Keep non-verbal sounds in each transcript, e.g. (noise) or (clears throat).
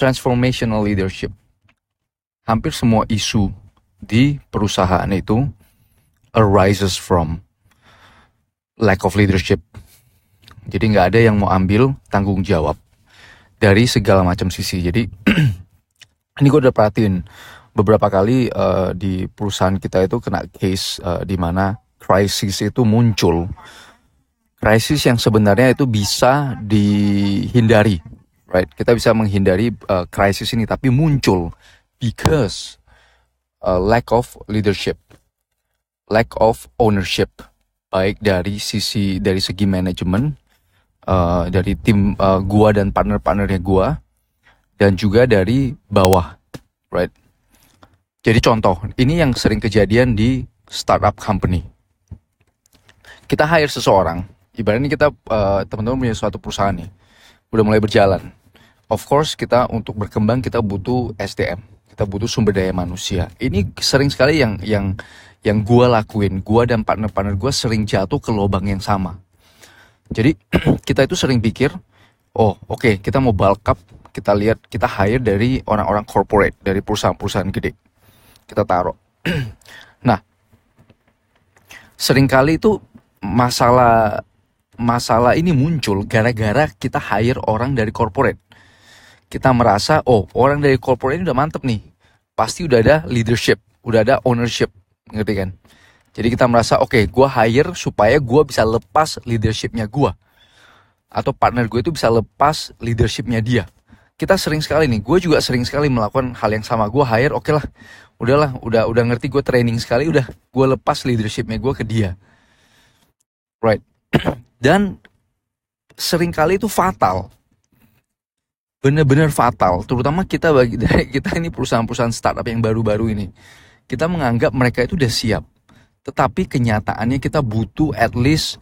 transformational leadership. Hampir semua isu di perusahaan itu arises from lack of leadership. Jadi nggak ada yang mau ambil tanggung jawab dari segala macam sisi. Jadi (clears throat) ini gue udah perhatiin beberapa kali uh, di perusahaan kita itu kena case uh, di mana krisis itu muncul. Krisis yang sebenarnya itu bisa dihindari, right? Kita bisa menghindari uh, krisis ini, tapi muncul because uh, lack of leadership, lack of ownership, baik dari sisi dari segi manajemen, uh, dari tim uh, gua dan partner-partnernya gua, dan juga dari bawah, right? Jadi contoh, ini yang sering kejadian di startup company kita hire seseorang, ibaratnya kita uh, teman-teman punya suatu perusahaan nih, udah mulai berjalan. Of course kita untuk berkembang kita butuh SDM, kita butuh sumber daya manusia. Ini sering sekali yang yang yang gue lakuin, gue dan partner-partner gue sering jatuh ke lubang yang sama. Jadi (clears throat) kita itu sering pikir, oh oke okay, kita mau bulk up, kita lihat kita hire dari orang-orang corporate, dari perusahaan-perusahaan gede. Kita taruh. (clears throat) nah, sering kali itu masalah masalah ini muncul gara-gara kita hire orang dari corporate. Kita merasa, oh orang dari corporate ini udah mantep nih. Pasti udah ada leadership, udah ada ownership, ngerti kan? Jadi kita merasa, oke, okay, gue hire supaya gue bisa lepas leadershipnya gue. Atau partner gue itu bisa lepas leadershipnya dia. Kita sering sekali nih, gue juga sering sekali melakukan hal yang sama. Gue hire, oke okay lah, udahlah, udah udah ngerti gue training sekali, udah gue lepas leadershipnya gue ke dia Right. (clears throat) Dan sering kali itu fatal. Benar-benar fatal, terutama kita bagi (laughs) kita ini perusahaan-perusahaan startup yang baru-baru ini. Kita menganggap mereka itu udah siap. Tetapi kenyataannya kita butuh at least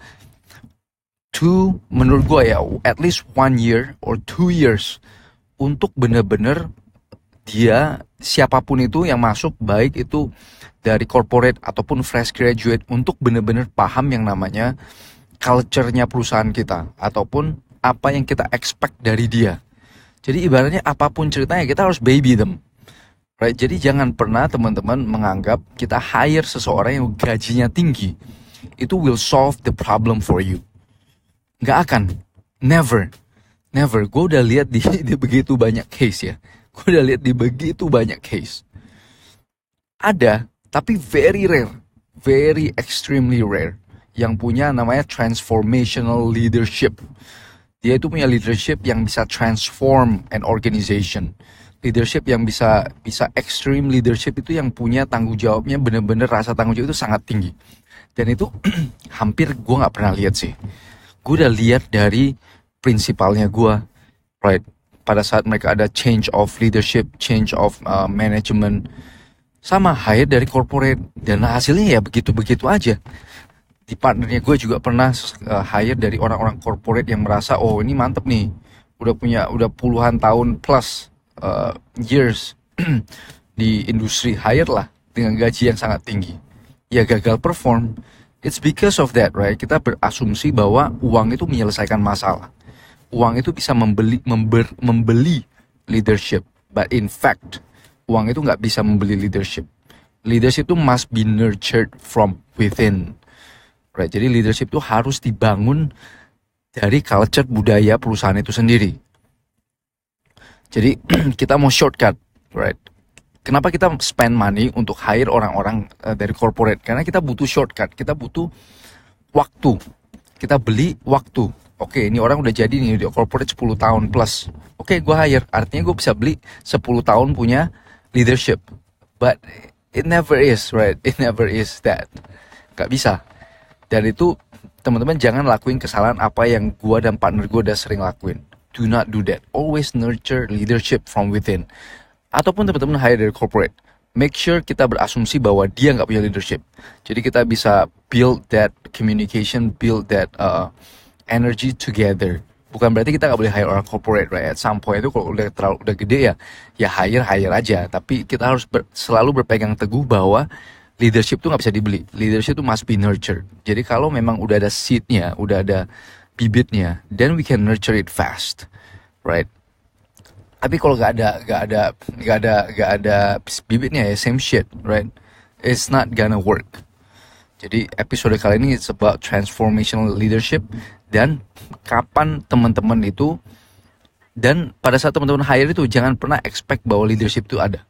two, menurut gue ya, at least one year or two years untuk benar-benar dia siapa pun itu yang masuk baik itu dari corporate ataupun fresh graduate untuk benar-benar paham yang namanya culture-nya perusahaan kita ataupun apa yang kita expect dari dia. Jadi ibaratnya apa pun ceritanya kita harus baby them. Right? Jadi jangan pernah teman-teman menganggap kita hire seseorang yang gajinya tinggi itu will solve the problem for you. Nggak akan. Never. Never. Gue udah lihat di, (laughs) di begitu banyak case ya. Gue udah lihat di begitu banyak case. Ada tapi very rare, very extremely rare yang punya namanya transformational leadership. Dia itu punya leadership yang bisa transform an organization. Leadership yang bisa bisa extreme leadership itu yang punya tanggung jawabnya bener-bener rasa tanggung jawab itu sangat tinggi. Dan itu (clears throat) hampir gue nggak pernah lihat sih. Gue udah lihat dari prinsipalnya gue, right? Pada saat mereka ada change of leadership, change of uh, management, sama hire dari corporate dan hasilnya ya begitu-begitu aja di partnernya gue juga pernah uh, hire dari orang-orang corporate yang merasa oh ini mantep nih. Udah punya udah puluhan tahun plus uh, years (clears throat) di industri hire lah dengan gaji yang sangat tinggi. Ya gagal perform. It's because of that right? Kita berasumsi bahwa uang itu menyelesaikan masalah. Uang itu bisa membeli member, membeli leadership. But in fact uang itu nggak bisa membeli leadership. Leadership itu must be nurtured from within. Right? Jadi leadership itu harus dibangun dari culture budaya perusahaan itu sendiri. Jadi (clears throat) kita mau shortcut, right? Kenapa kita spend money untuk hire orang-orang uh, dari corporate? Karena kita butuh shortcut, kita butuh waktu. Kita beli waktu. Oke, ini orang udah jadi nih di corporate 10 tahun plus. Oke, gue hire. Artinya gue bisa beli 10 tahun punya leadership. But it never is, right? It never is that. Gak bisa. Dan itu teman-teman jangan lakuin kesalahan apa yang gua dan partner gua udah sering lakuin. Do not do that. Always nurture leadership from within. Ataupun teman-teman hire dari corporate. Make sure kita berasumsi bahwa dia nggak punya leadership. Jadi kita bisa build that communication, build that uh, energy together bukan berarti kita nggak boleh hire orang corporate right at some point itu kalau udah terlalu udah gede ya ya hire hire aja tapi kita harus ber, selalu berpegang teguh bahwa leadership tuh nggak bisa dibeli leadership tuh must be nurtured jadi kalau memang udah ada seednya udah ada bibitnya then we can nurture it fast right Tapi kalau gak ada gak ada gak ada gak ada bibitnya ya same shit, right? It's not gonna work. Jadi episode kali ini it's about transformational leadership dan kapan teman-teman itu dan pada saat teman-teman hire itu jangan pernah expect bahwa leadership itu ada.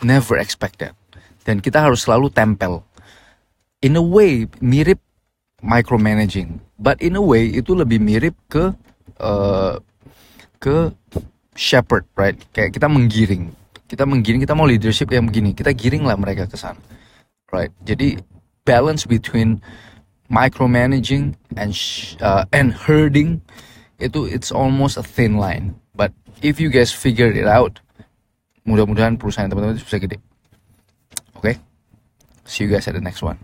Never expect that. Dan kita harus selalu tempel. In a way mirip micromanaging, but in a way itu lebih mirip ke uh, ke shepherd, right? Kayak kita menggiring. Kita menggiring, kita mau leadership yang begini. Kita giring lah mereka ke sana. Right? Jadi balance between micromanaging and uh, and herding itu it's almost a thin line. But if you guys figure it out, mudah-mudahan perusahaan teman-teman itu bisa gede. Okay? See you guys at the next one.